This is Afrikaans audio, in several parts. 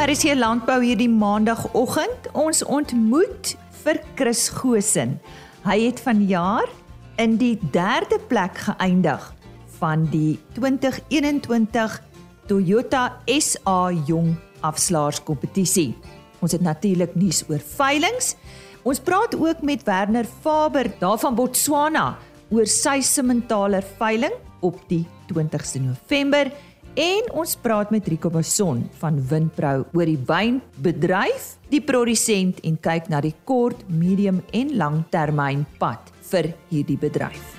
RC Landbou hierdie maandagooggend. Ons ontmoet vir Chris Gosen. Hy het vanjaar in die 3de plek geëindig van die 2021 Toyota SA Jong Afslaerskompetisie. Ons het natuurlik nuus oor veilinge. Ons praat ook met Werner Faber daarvan Botswana oor sy simentaler veiling op die 20ste November En ons praat met Rico Bason van Windpro oor die wynbedryf, die produsent en kyk na die kort, medium en langtermyn pad vir hierdie bedryf.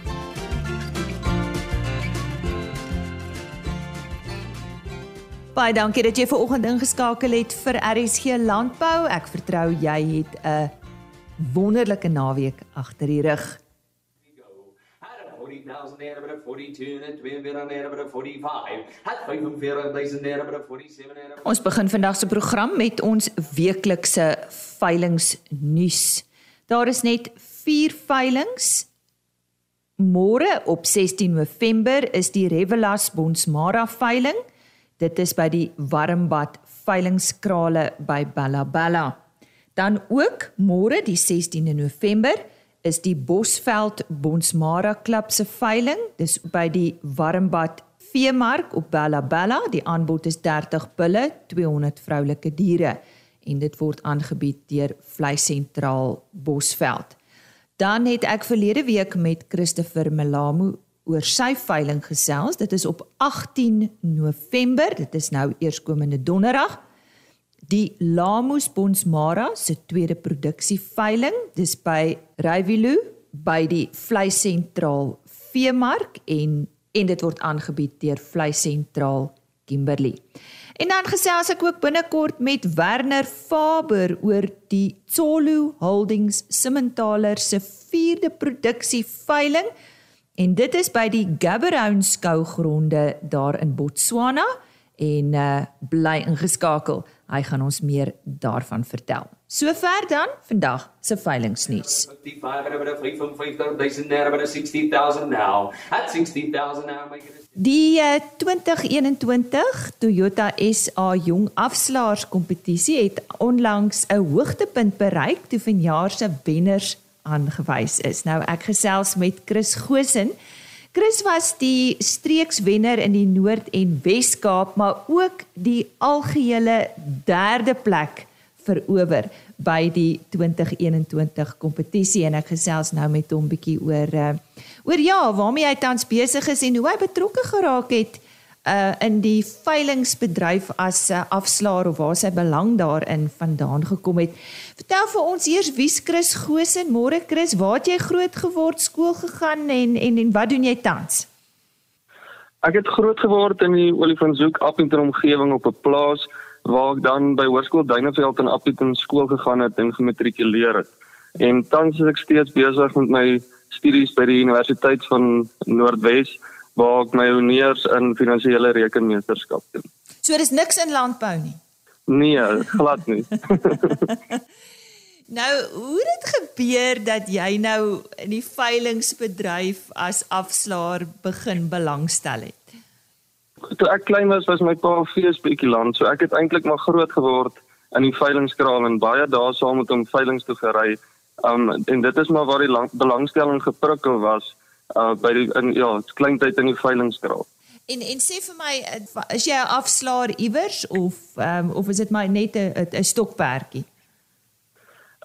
Baie dankie dat jy ver oggend ingeskakel het vir RSG Landbou. Ek vertrou jy het 'n wonderlike naweek agter die rug. 40,000 naira by 42 en 42 naira by 45. Het 45,000 naira by 47 naira. Ons begin vandag se program met ons weeklikse veilings Daar is net 4 veilings. Môre op 16 November is die Revelas Bonsmara veiling. Dit is by die Warmbad veilingskrale by Bella Bella. Dan ook môre die 16de November is die Bosveld Bonsmara Klub se veiling. Dis by die Warmbad Veemark op Bella Bella. Die aanbod is 30 bulle, 200 vroulike diere en dit word aangebied deur Vleisentraal Bosveld. Dan het ek verlede week met Christopher Melamo oor sy veiling gesels. Dit is op 18 November. Dit is nou eerskomende donderdag die Lamus Bonsmara se tweede produksieveiling dis by Rywilu by die vleisentraal Veemark en en dit word aangebied deur vleisentraal Kimberley. En dan gesels ek ook binnekort met Werner Faber oor die Tsolu Holdings Simmentaler se vierde produksieveiling en dit is by die Gaborone skougronde daar in Botswana en uh, bly ingeskakel. Hy gaan ons meer daarvan vertel. Sover dan vandag se veilingnuus. Die uh, 2021 Toyota SA Jong Afslaers kompetisie het onlangs 'n hoogtepunt bereik toe vanjaar se wenners aangewys is. Nou ek gesels met Chris Gosen Chris was die streekswenner in die Noord en Wes-Kaap, maar ook die algehele derde plek verower by die 2021 kompetisie en ek gesels nou met hom bietjie oor uh, oor ja, waarmee hy tans besig is en hoe hy betrokke geraak het uh in die veilingsbedryf as 'n uh, afslaer of waar sy belang daarin vandaan gekom het. Vertel vir ons eers wie's Chris Gosen? Môre Chris, waar het jy groot geword, skool gegaan en en en wat doen jy tans? Ek het groot geword in die Olifantshoek Appington omgewing op 'n plaas waar ek dan by Hoërskool Duineveld in Appington skool gegaan het en gematrikuleer het. En tans is ek steeds besig met my studies by die Universiteit van Noordwes waar ek my honeurs in finansiële rekenmeesterskap doen. So dis niks in landbou nie. Nee, glad nie. nou, hoe het dit gebeur dat jy nou in die veilingsbedryf as afslaer begin belangstel het? Toe ek klein was, was my pa land, so ek het eintlik maar groot geword in die veilingskraal en baie dae saam met hom veilings toe gery. Um en dit is maar waar die belangstelling geprikkel was uh by die in ja, kleintyd in die veilingskraal. En en sê vir my is jy 'n afslaer iewers of ehm um, of is dit maar net 'n 'n stokperdjie?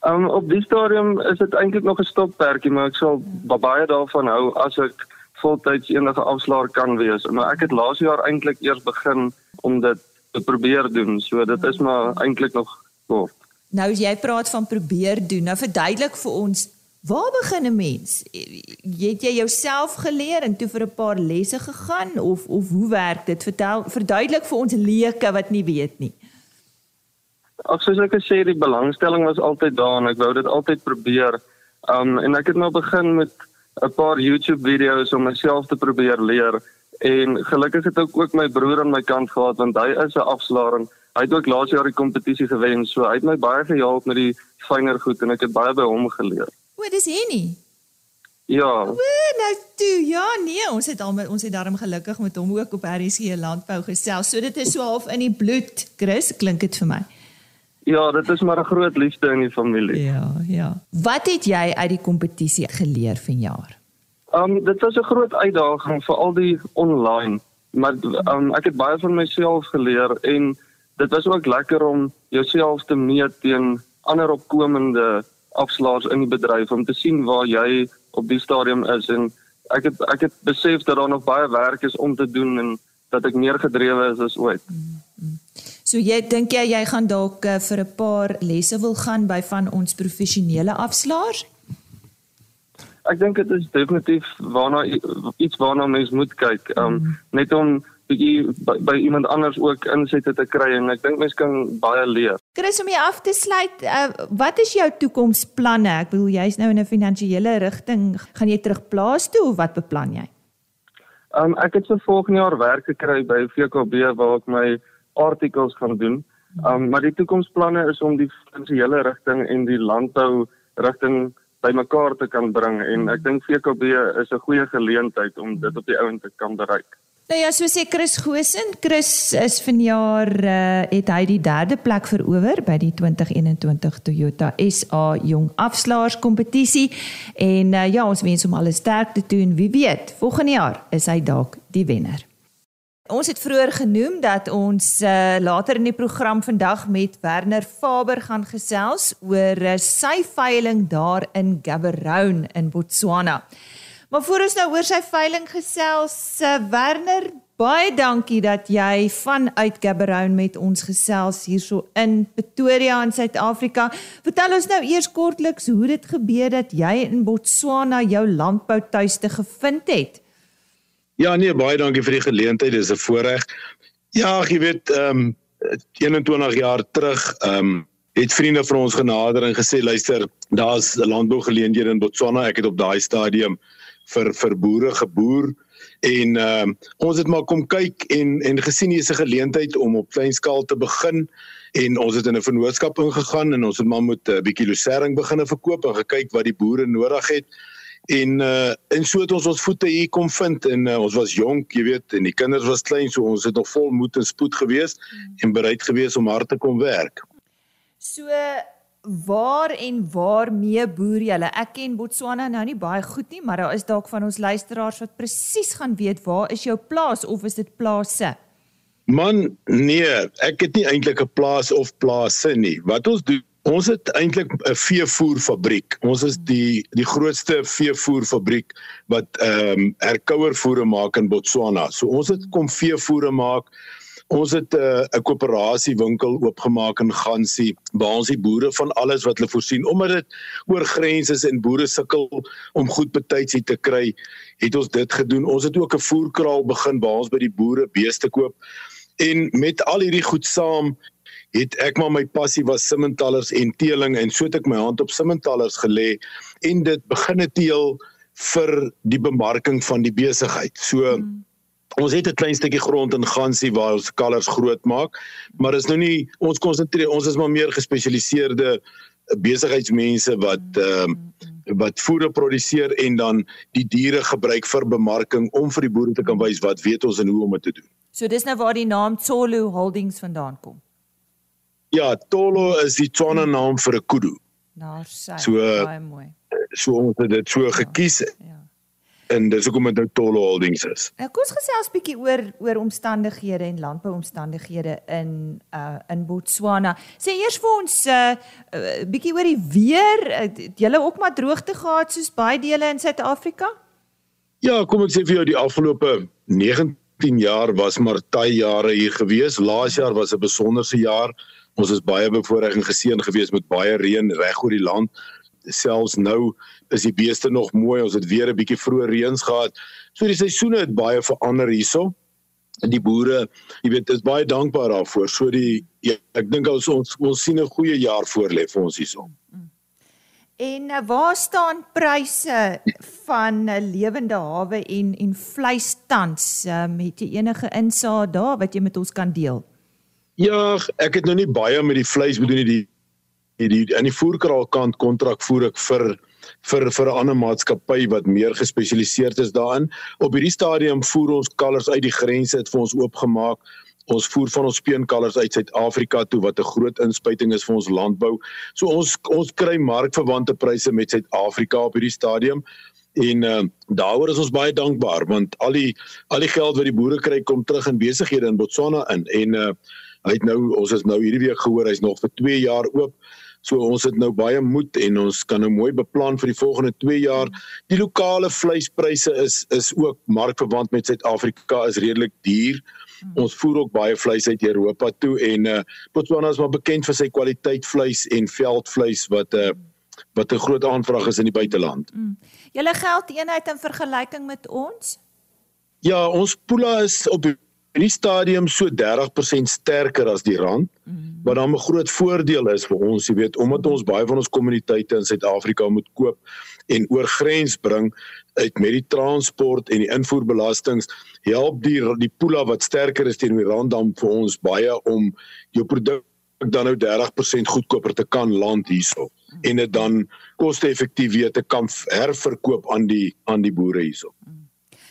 Ehm um, op die stadium is dit eintlik nog 'n stokperdjie, maar ek sal baie daarvan hou as ek voltyds enige afslaer kan wees. Maar ek het laas jaar eintlik eers begin om dit te probeer doen. So dit is maar eintlik nog kort. Nou as jy praat van probeer doen, nou verduidelik vir ons Waar begin 'n mens? Het jy jouself geleer en toe vir 'n paar lesse gegaan of of hoe werk dit? Vertel verduidelik vir ons leuke wat nie weet nie. Ag soos ek gesê die belangstelling was altyd daar en ek wou dit altyd probeer. Um en ek het nou begin met 'n paar YouTube video's om myself te probeer leer en gelukkig het ek ook my broer aan my kant gehad want hy is 'n afslaer. Hy het ook laas jaar die kompetisie gewen, so hy het my baie gehelp met die fynere goed en ek het baie by hom geleer. O, dis Henny. Ja. O, nou toe. Ja, nee, ons het al met ons het daarom gelukkig met hom ook op RSG landbou gesels. So dit is so half in die bloed, Chris, klink dit vir my. Ja, dit is maar 'n groot liefde in die familie. Ja, ja. Wat het jy uit die kompetisie geleer vanjaar? Um dit was 'n groot uitdaging vir al die online, maar um ek het baie van myself geleer en dit was ook lekker om jouself te meet teen ander opkomende afslaers in die bedryf om te sien waar jy op die stadium is en ek het ek het besef dat daar nog baie werk is om te doen en dat ek meer gedrewe is as ooit. Mm -hmm. So jy dink jy jy gaan dalk uh, vir 'n paar lesse wil gaan by van ons professionele afslaers? Ek dink dit is definitief waarna iets waarna mens moet kyk. Um mm. net om bietjie by, by iemand anders ook insette te kry en ek dink mens kan baie leer. Chris om jy af te sluit, uh, wat is jou toekomsplanne? Ek bedoel jy's nou in 'n finansiële rigting, gaan jy terug plaas toe of wat beplan jy? Um ek het vir volgende jaar werk gekry by VKB waar ek my artikels gaan doen. Um maar die toekomsplanne is om die finansiële rigting en die landbou rigting bymekaar te kan bring en ek dink VKB is 'n goeie geleentheid om dit op die ouend te kan bereik. Nou ja, so sê Chris Gosen, Chris is vanjaar uh, het hy die derde plek verower by die 2021 Toyota SA Jong Afslaers kompetisie en uh, ja, ons wens hom alles sterkte toe en wie weet, volgende jaar is hy dalk die wenner. Ons het vroeër genoem dat ons uh, later in die program vandag met Werner Faber gaan gesels oor uh, sy veiling daar in Gaborone in Botswana. Maar voor ons nou oor sy veiling gesels, uh, Werner, baie dankie dat jy vanuit Gaborone met ons gesels hierso in Pretoria in Suid-Afrika. Vertel ons nou eers kortliks hoe dit gebeur dat jy in Botswana jou landboutuiste gevind het. Ja nee, baie dankie vir die geleentheid. Dis 'n voorreg. Ja, jy weet, ehm um, 21 jaar terug, ehm um, het vriende van ons genader en gesê, luister, daar's landbougeleenthede in Botswana. Ek het op daai stadium vir vir boere geboer en ehm um, ons het maar kom kyk en en gesien hier is 'n geleentheid om op klein skaal te begin en ons het in 'n vennootskap ingegaan en ons het maar met 'n bietjie losering begine verkoop en gekyk wat die boere nodig het en uh en so het ons ons voete hier kom vind en uh, ons was jonk, jy weet, en die kinders was klein, so ons het nog vol moed en spoed gewees hmm. en bereid gewees om hard te kom werk. So waar en waar mee boer julle? Ek ken Botswana nou nie baie goed nie, maar daar is dalk van ons luisteraars wat presies gaan weet waar is jou plaas of is dit plase? Man, nee, ek het nie eintlik 'n plaas of plase nie. Wat ons doen Ons het eintlik 'n veevoerfabriek. Ons is die die grootste veevoerfabriek wat ehm um, herkouervoere maak in Botswana. So ons het kom veevoere maak. Ons het uh, 'n koöperasie winkel oopgemaak in Gansie waar ons die boere van alles wat hulle voorsien omdat dit oor grense is en boere sukkel om goed betyds te kry, het ons dit gedoen. Ons het ook 'n voerkraal begin waar ons by die boere beeste koop. En met al hierdie goed saam het ek maar my passie was simmentallers en teeling en so het ek my hand op simmentallers gelê en dit beginne teel vir die bemarking van die besigheid. So mm. Ons het 'n klein stukkie grond in Gansie waar ons kalvers groot maak, maar is nou nie ons konsentreer ons is maar meer gespesialiseerde besigheidsmense wat ehm uh, wat voere produseer en dan die diere gebruik vir bemarking om vir die boere te kan wys wat weet ons en hoe om dit te doen. So dis nou waar die naam Tsolo Holdings vandaan kom. Ja, Tolo is die Tswana naam vir 'n kudu. Daar sê. So baie mooi. So ons het dit so ja, gekies. Ja. En dis hoekom dit nou Tolo Holdings is. Nou kom ons gesels bietjie oor oor omstandighede en landbouomstandighede in uh in Botswana. Sê eers vir ons uh, uh bietjie oor die weer. Het julle ook maar droogte gehad soos baie dele in Suid-Afrika? Ja, kom ek sê vir jou die afgelope 19 jaar was maar taai jare hier gewees. Laas jaar was 'n besonderse jaar. Ons is baie bevoorreg en geseën gewees met baie reën reg oor die land. Selfs nou is die beeste nog mooi. Ons het weer 'n bietjie vroeë reëns gehad. So die seisoene het baie verander hierso. En die boere, jy weet, is baie dankbaar daarvoor. So die ja, ek dink ons ons ons sien 'n goeie jaar voor lê vir ons hierso. En eh, waar staan pryse van eh, lewende hawe en en vleis tans? Um, het jy enige insaag daar wat jy met ons kan deel? Ja, ek het nou nie baie met die vleis bedoel nie die die in die voerkraal kant kontrak voer ek vir vir vir 'n ander maatskappy wat meer gespesialiseerd is daarin. Op hierdie stadium voer ons kalvers uit die grense het vir ons oopgemaak. Ons voer van ons speenkalvers uit Suid-Afrika toe wat 'n groot inspuiting is vir ons landbou. So ons ons kry markverwante pryse met Suid-Afrika op hierdie stadium. En uh, daaroor is ons baie dankbaar want al die al die geld wat die boere kry kom terug in besighede in Botswana in en uh, hy het nou ons is nou hierdie week gehoor hy's nog vir 2 jaar oop. So ons het nou baie moed en ons kan nou mooi beplan vir die volgende 2 jaar. Die lokale vleispryse is is ook markverwant met Suid-Afrika is redelik duur. Ons voer ook baie vleis uit Europa toe en uh, Botswana is maar bekend vir sy kwaliteit vleis en veldvleis wat 'n uh, wat 'n groot aanvraag is in die buiteland. Mm. Julle geld eenheid in vergelyking met ons? Ja, ons pula is op in die stadium so 30% sterker as die rand. Mm. Wat dan 'n groot voordeel is vir ons, jy weet, omdat ons baie van ons kommuniteite in Suid-Afrika moet koop en oor grens bring uit met die transport en die invoerbelastings, help die die pula wat sterker is teenoor die rand dan vir ons baie om jou produk dan nou 30% goedkoper te kan land hierso mm. en dit dan koste-effektief weer te kan herverkoop aan die aan die boere hierso. Mm.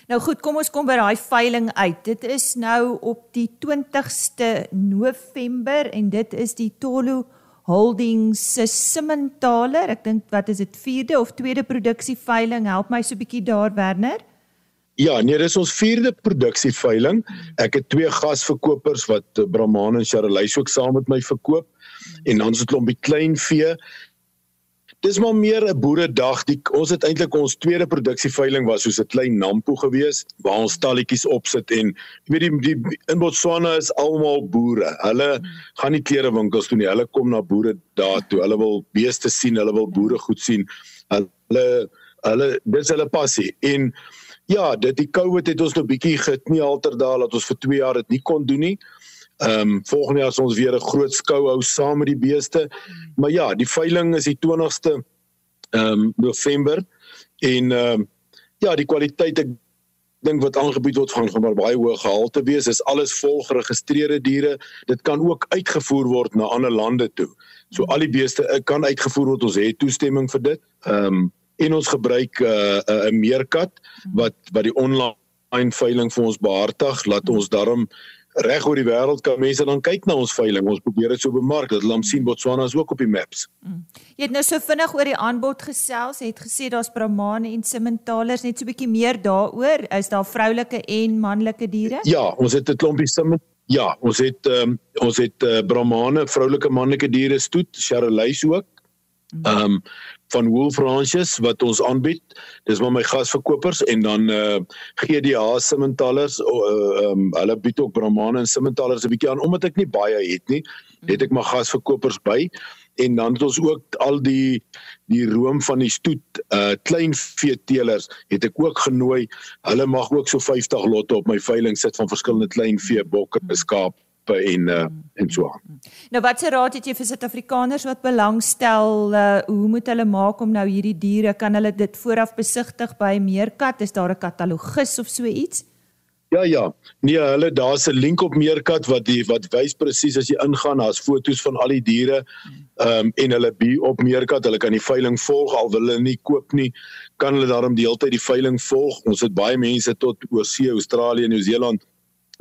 Nou goed, kom ons kom by daai veiling uit. Dit is nou op die 20ste November en dit is die Tolu Holdings se Simmentaler. Ek dink wat is dit 4de of 2de produksieveiling? Help my so 'n bietjie daar Werner. Ja, nee, dis ons 4de produksieveiling. Ek het twee gasverkopers wat Brahman en Charolais ook saam met my verkoop. En dan is dit 'n klompie klein vee dis maar meer 'n boeredag. Die ons het eintlik ons tweede produksieveiling was soos 'n klein nampo gewees waar ons stalletjies opsit en jy weet die, die in Botswana is almal boere. Hulle gaan nie klerewinkels toe nie. Hulle kom na boere daar toe. Hulle wil beeste sien, hulle wil boere goed sien. Hulle hulle dis hulle passie. En ja, dit die COVID het ons nou bietjie geknie alter daar dat ons vir 2 jaar dit nie kon doen nie. Ehm um, volgende jaar sal ons weer 'n groot skou hou saam met die beeste. Maar ja, die veiling is die 20ste ehm um, November en ehm um, ja, die kwaliteit ek dink wat aangebied word van van baie hoë gehalte wees is alles vol geregistreerde diere. Dit kan ook uitgevoer word na ander lande toe. So al die beeste eh, kan uitgevoer word. Ons het toestemming vir dit. Ehm um, en ons gebruik 'n uh, uh, 'n meerkat wat wat die online veiling vir ons behartig. Laat ons daarom reg oor die wêreld kan mense dan kyk na ons veiling. Ons probeer dit so bemark dat hulle sien Botswana is ook op die maps. Mm. Jy het nou so vinnig oor die aanbod gesels. Het gesê daar's Brahmane en Simmentalers net so 'n bietjie meer daaroor. Is daar vroulike en manlike diere? Ja, ons het 'n klompie Simmen Ja, ons het um, ons het uh, Brahmane, vroulike manlike diere stoet, Charolais ook. Mm. Ehm um, van Wolf Ranches wat ons aanbied. Dis maar my gasverkopers en dan uh GDA Simmentalers uh um hulle bied ook Brahman en Simmentalers 'n bietjie aan omdat ek nie baie het nie. Het ek maar gasverkopers by en dan het ons ook al die die room van die stoet uh klein veeteelers het ek ook genooi. Hulle mag ook so 50 lotte op my veiling sit van verskillende klein vee, bokke, skaap dorpe en uh, en so aan. Nou watse raad het jy vir Suid-Afrikaners wat belangstel uh, hoe moet hulle maak om nou hierdie diere kan hulle dit vooraf besigtig by Meerkat is daar 'n katalogus of so iets? Ja ja. Nee, hulle daar's 'n link op Meerkat wat die wat wys presies as jy ingaan, daar's foto's van al die diere. Ehm um, en hulle bi op Meerkat, hulle kan die veiling volg al wil hulle nie koop nie, kan hulle daarom die hele tyd die veiling volg. Ons het baie mense tot oor see, Australië, Nieu-Seeland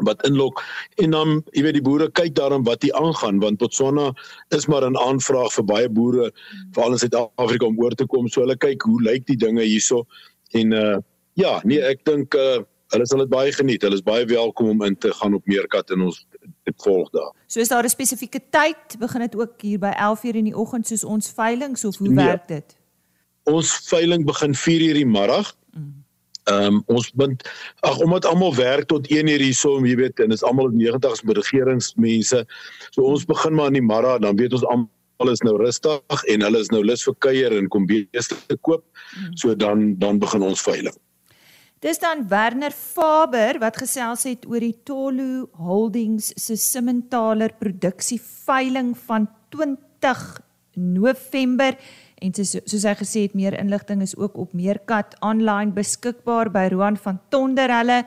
wat inlok. En dan jy weet die boere kyk daarom wat hier aangaan want Botswana is maar 'n aanvraag vir baie boere veral in Suid-Afrika om oor te kom. So hulle kyk hoe lyk die dinge hierso. En uh ja nee ek dink uh hulle sal dit baie geniet. Hulle is baie welkom om in te gaan op Meerkat en ons dit volg daar. So is daar 'n spesifieke tyd? Begin dit ook hier by 11:00 in die oggend soos ons veiling of hoe nee, werk dit? Ons veiling begin 4:00 die middag. Mm. Ehm um, ons bind ag omdat almal werk tot 1 uur hierso, jy weet, en is almal 90's met regeringsmense. So ons begin maar in die môre, dan weet ons almal is nou rustig en hulle is nou lus vir kuier en kom beeste te koop. So dan dan begin ons veiling. Dis dan Werner Faber wat gesels het oor die Tolu Holdings se Simmentaler produksie veiling van 20 November En soos, soos hy gesê het, meer inligting is ook op Meerkat online beskikbaar by Roan van Tonder hulle.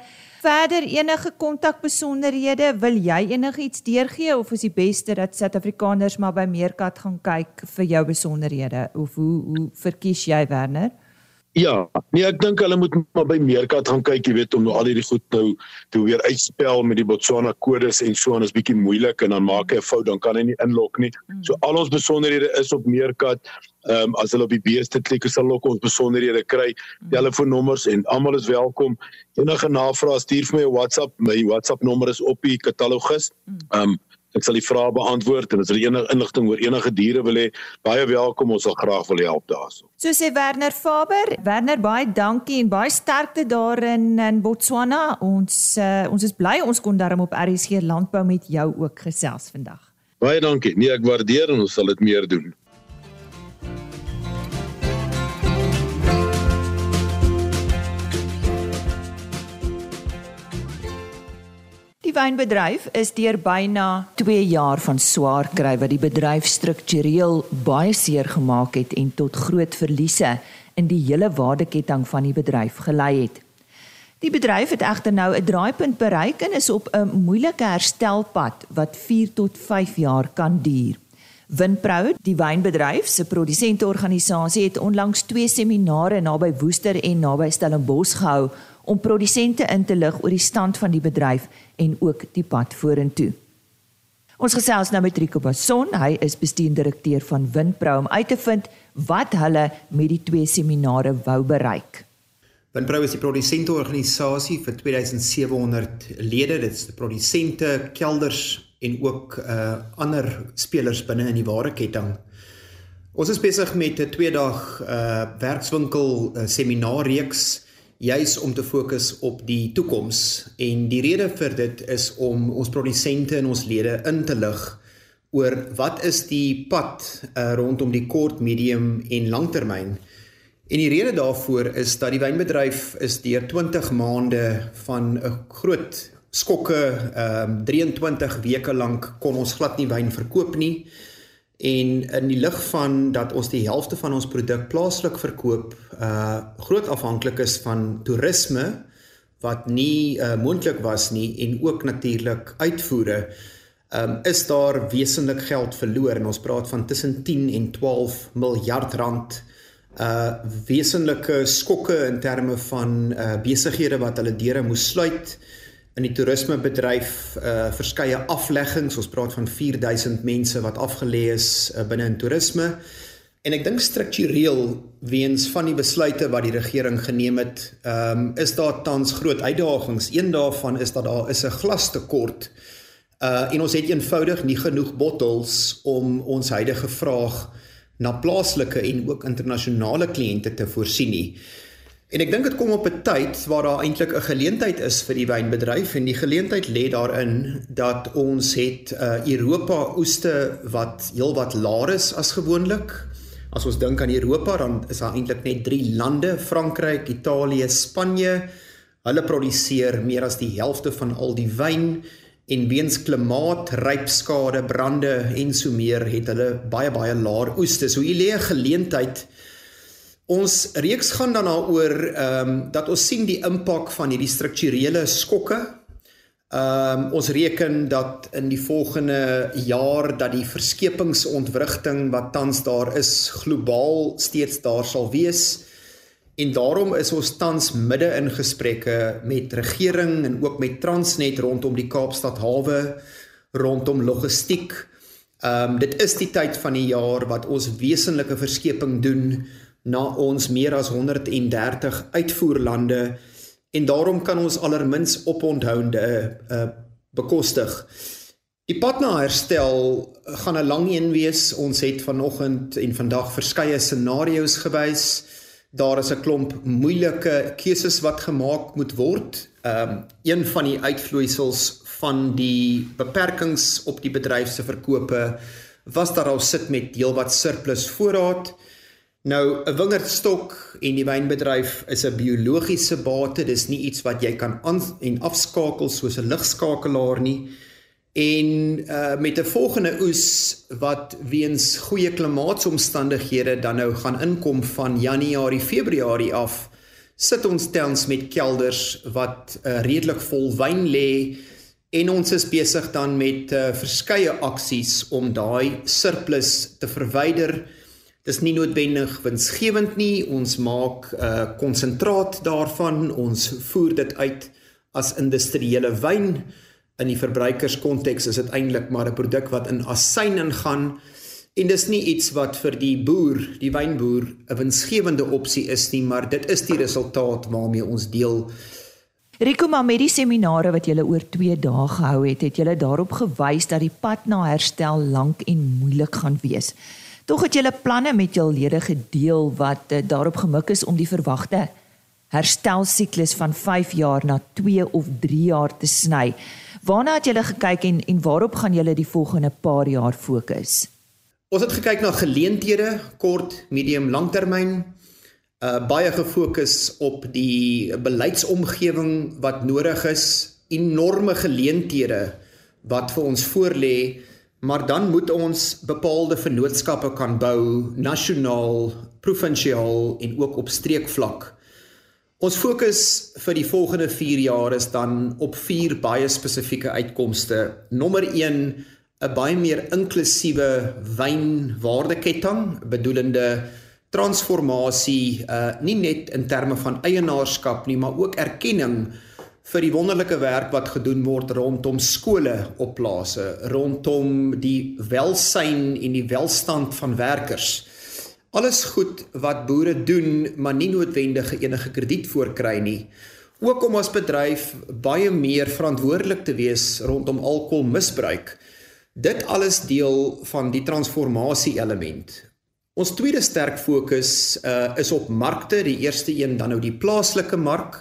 Verder enige kontakbesonderhede, wil jy enigiets deurgee of is die beste dat Suid-Afrikaners maar by Meerkat gaan kyk vir jou besonderhede of hoe hoe verkies jy Werner? Ja, nee ek dink hulle moet maar by Meerkat gaan kyk, jy weet om nou al hierdie goed nou te weer uitspel met die Botswana kodes en so en is bietjie moeilik en dan maak hy 'n fout, dan kan hy nie inlok nie. Hmm. So al ons besonderhede is op Meerkat. Ehm um, as hulle op die beeste klik, sal hulle ons besonderhede kry, hmm. telefoonnommers en almal is welkom. Enige navrae stuur vir my 'n WhatsApp. My WhatsApp nommer is op die katalogus. Hmm. Ehm um, ek sal die vrae beantwoord en as hulle enige inligting oor enige diere wil hê, baie welkom, ons sal graag wil help daarso. So sê Werner Faber, Werner baie dankie en baie sterkte daar in in Botswana. Ons uh, ons is bly ons kon daarom op RSG landbou met jou ook gesels vandag. Baie dankie. Nee, ek waardeer en ons sal dit meer doen. Wynbedryf is deur byna 2 jaar van swaar kry wat die bedryf struktureel baie seer gemaak het en tot groot verliese in die hele waardeketting van die bedryf gelei het. Die bedryf het egter nou 'n draaipunt bereik en is op 'n moeilike herstelpad wat 4 tot 5 jaar kan duur. Winpro, die wynbedryf se produsenteorganisasie het onlangs twee seminare naby Woester en naby Stellenbosch gehou om produsente in te lig oor die stand van die bedryf en ook die pad vorentoe. Ons gesels nou met Rico Basson, hy is bestuurdirekteur van Windpro om uit te vind wat hulle met die twee seminare wou bereik. Windpro is die produsente organisasie vir 2700 lede, dit is produsente, kelders en ook uh ander spelers binne in die wareketting. Ons is besig met 'n 2 dag uh werkswinkel uh, seminaarreeks juis om te fokus op die toekoms en die rede vir dit is om ons produsente en ons lede in te lig oor wat is die pad uh, rondom die kort, medium en langtermyn. En die rede daarvoor is dat die wynbedryf is deur 20 maande van 'n groot skokke, ehm um, 23 weke lank kon ons glad nie wyn verkoop nie. En in die lig van dat ons die helfte van ons produk plaaslik verkoop, uh groot afhanklik is van toerisme wat nie uh moontlik was nie en ook natuurlik uitvoere, um is daar wesentlik geld verloor. En ons praat van tussen 10 en 12 miljard rand uh wesentlike skokke in terme van uh besighede wat hulle deure moes sluit in die toerismebedryf uh verskeie afleggings. Ons praat van 4000 mense wat afgelê is uh, binne in toerisme. En ek dink struktureel weens van die besluite wat die regering geneem het, ehm um, is daar tans groot uitdagings. Een daarvan is dat daar is 'n glastekort. Uh en ons het eenvoudig nie genoeg bottels om ons huidige vraag na plaaslike en ook internasionale kliënte te voorsien nie. En ek dink dit kom op 'n tyd waar daar eintlik 'n geleentheid is vir die wynbedryf en die geleentheid lê daarin dat ons het uh, Europa oeste wat heelwat laer is as gewoonlik. As ons dink aan Europa dan is daar eintlik net 3 lande, Frankryk, Italië, Spanje. Hulle produseer meer as die helfte van al die wyn en weens klimaat, rypskade, brande en so meer het hulle baie baie laer oeste. So hier lê 'n geleentheid Ons reeks gaan dan daaroor ehm um, dat ons sien die impak van hierdie strukturele skokke. Ehm um, ons reken dat in die volgende jaar dat die verskepingsontwrigting wat tans daar is globaal steeds daar sal wees. En daarom is ons tans midde in gesprekke met regering en ook met Transnet rondom die Kaapstad hawe rondom logistiek. Ehm um, dit is die tyd van die jaar wat ons wesenlike verskeping doen na ons meer as 130 uitvoerlande en daarom kan ons alermins oponthouende uh, bekostig. Die pad na herstel gaan 'n lang een wees. Ons het vanoggend en vandag verskeie scenario's gewys. Daar is 'n klomp moeilike keuses wat gemaak moet word. Ehm um, een van die uitvloeisels van die beperkings op die bedryf se verkope was dat ons sit met heelwat surplus voorraad. Nou 'n wingerdstok en die wynbedryf is 'n biologiese bate. Dis nie iets wat jy kan aan en afskakel soos 'n ligskakelaar nie. En uh met 'n volgende oes wat weens goeie klimaatsomstandighede dan nou gaan inkom van Januarie, Februarie af, sit ons tans met kelders wat uh, redelik vol wyn lê en ons is besig dan met uh, verskeie aksies om daai surplus te verwyder. Dis nie noodwendig winsgewend nie. Ons maak 'n uh, konsentraat daarvan. Ons voer dit uit as industriële wyn. In die verbruikerskonteks is dit eintlik maar 'n produk wat in asyn ingaan en dis nie iets wat vir die boer, die wynboer 'n winsgewende opsie is nie, maar dit is die resultaat waarmee ons deel Rico maar met die seminare wat julle oor 2 dae gehou het, het julle daarop gewys dat die pad na herstel lank en moeilik gaan wees. Tog het julle planne met julle lede gedeel wat uh, daarop gemik is om die verwagte herstelsiklus van 5 jaar na 2 of 3 jaar te sny. Waarna het julle gekyk en en waarop gaan julle die volgende paar jaar fokus? Ons het gekyk na geleenthede, kort, medium, langtermyn, uh baie gefokus op die beleidsomgewing wat nodig is, enorme geleenthede wat vir ons voorlê, maar dan moet ons bepaalde vennootskappe kan bou nasionaal, provinsiaal en ook op streekvlak. Ons fokus vir die volgende 4 jaar is dan op vier baie spesifieke uitkomste. Nommer 1 'n baie meer inklusiewe wynwaardeketting bedoelende transformasie uh nie net in terme van eienaarskap nie, maar ook erkenning vir die wonderlike werk wat gedoen word rondom skole op plase, rondom die welsyn en die welstand van werkers. Alles goed wat boere doen, maar nie noodwendig enige krediet voorkry nie. Ook om as bedryf baie meer verantwoordelik te wees rondom alkoholmisbruik. Dit alles deel van die transformasie element. Ons tweede sterk fokus uh, is op markte, die eerste een dan nou die plaaslike mark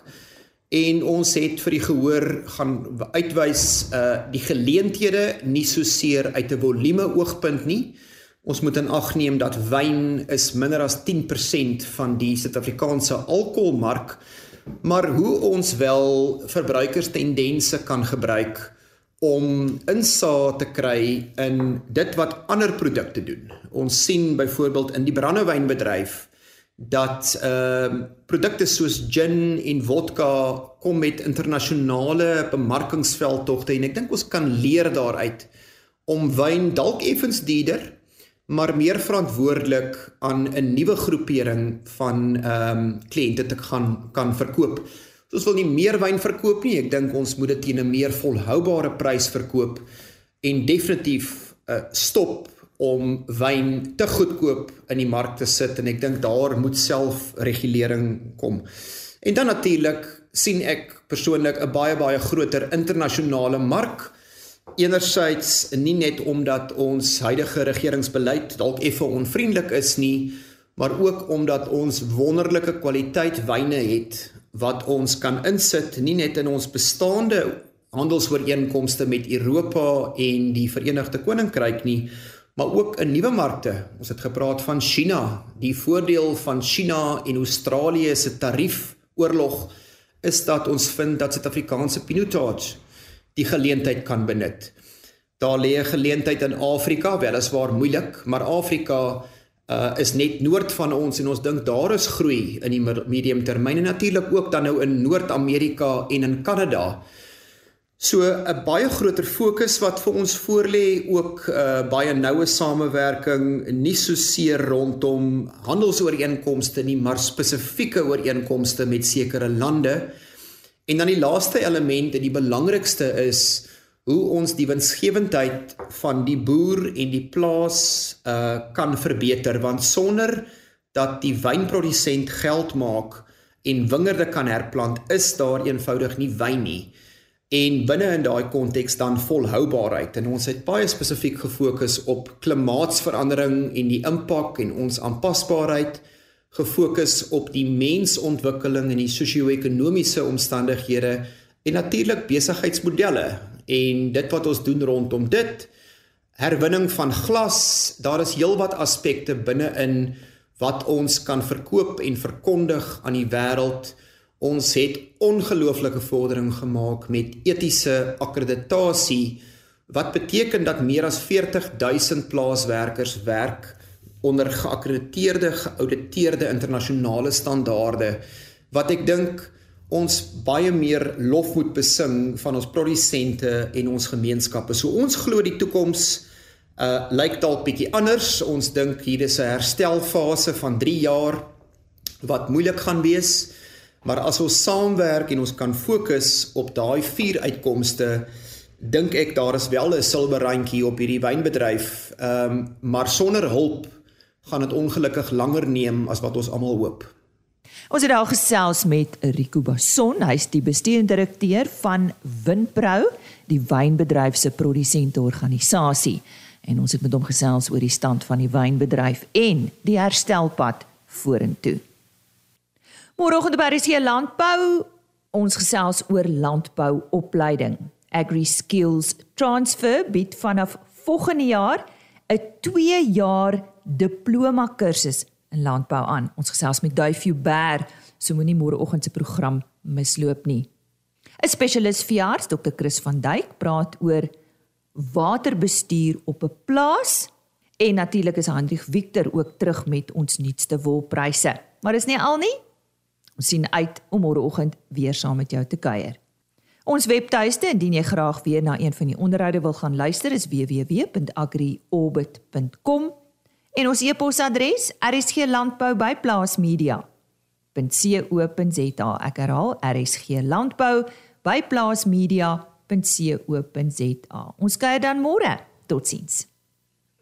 en ons het vir die gehoor gaan uitwys uh die geleenthede nie so seer uit 'n volume oogpunt nie. Ons moet in ag neem dat wyn is minder as 10% van die Suid-Afrikaanse alkoholmark, maar hoe ons wel verbruikerstendense kan gebruik om insaag te kry in dit wat ander produkte doen. Ons sien byvoorbeeld in die brandewynbedryf dat ehm uh, produkte soos gin en vodka kom met internasionale bemarkingsveldtogte en ek dink ons kan leer daaruit om wyn dalk effens duurder maar meer verantwoordelik aan 'n nuwe groepering van ehm um, kliënte te gaan kan verkoop. So ons wil nie meer wyn verkoop nie. Ek dink ons moet dit teen 'n meer volhoubare prys verkoop en definitief uh, stop om wyn te goedkoop in die mark te sit en ek dink daar moet selfregulering kom. En dan natuurlik sien ek persoonlik 'n baie baie groter internasionale mark. Enerzijds nie net omdat ons huidige regeringsbeleid dalk effe onvriendelik is nie, maar ook omdat ons wonderlike kwaliteit wyne het wat ons kan insit nie net in ons bestaande handelsooreenkomste met Europa en die Verenigde Koninkryk nie, maar ook in nuwe markte. Ons het gepraat van China. Die voordeel van China en Australië se tariefoorlog is dat ons vind dat Suid-Afrikaanse pinotage die geleentheid kan benut. Daar lê 'n geleentheid in Afrika, weliswaar moeilik, maar Afrika uh is net noord van ons en ons dink daar is groei in die medium termyn en natuurlik ook dan nou in Noord-Amerika en in Kanada. So 'n baie groter fokus wat vir ons voorlê ook uh baie noue samewerking nie so seer rondom handelsooreenkomste nie maar spesifieke ooreenkomste met sekere lande. En dan die laaste element en die belangrikste is hoe ons die winsgewendheid van die boer en die plaas uh kan verbeter want sonder dat die wynprodusent geld maak en wingerde kan herplant is daar eenvoudig nie wyn nie en binne in daai konteks dan volhoubaarheid en ons het baie spesifiek gefokus op klimaatsverandering en die impak en ons aanpasbaarheid gefokus op die mensontwikkeling en die sosio-ekonomiese omstandighede en natuurlik besigheidsmodelle en dit wat ons doen rondom dit. Herwinning van glas daar is heelwat aspekte binne-in wat ons kan verkoop en verkondig aan die wêreld ons het ongelooflike vordering gemaak met etiese akkreditasie wat beteken dat meer as 40000 plaaswerkers werk onder geakkrediteerde geauditeerde internasionale standaarde wat ek dink ons baie meer lof moet besing van ons produsente en ons gemeenskappe. So ons glo die toekoms uh lyk dalk bietjie anders. Ons dink hier is 'n herstelfase van 3 jaar wat moeilik gaan wees. Maar as ons saamwerk en ons kan fokus op daai vier uitkomste, dink ek daar is wel 'n silwerrandjie op hierdie wynbedryf. Ehm um, maar sonder hulp gaan dit ongelukkig langer neem as wat ons almal hoop. Ons het al gesels met Rico Bason, hy's die bestuurende direkteur van Windbrou, die wynbedryf se produsente organisasie. En ons het met hom gesels oor die stand van die wynbedryf en die herstelpad vorentoe. Môreoggend by RC Landbou, ons gesels oor landbouopleiding. Agri Skills Transfer bied vanaf volgende jaar 'n 2 jaar diploma kursus in landbou aan. Ons gesels met Duifie Bear, so moenie môreoggend se program misloop nie. 'n Spesialis veearts, Dr. Chris van Duyk, praat oor waterbestuur op 'n plaas en natuurlik is Hendrik Victor ook terug met ons nuutste wolpryse. Maar dis nie al nie. Ons sien uit om môreoggend weer saam met jou te kuier. Ons webtuiste indien jy graag weer na een van die onderhoude wil gaan luister is www.agriorbit.com en ons e-posadres rsglandbou@plaasmedia.co.za. Ek herhaal rsglandbou@plaasmedia.co.za. Ons kuier dan môre. Totsiens.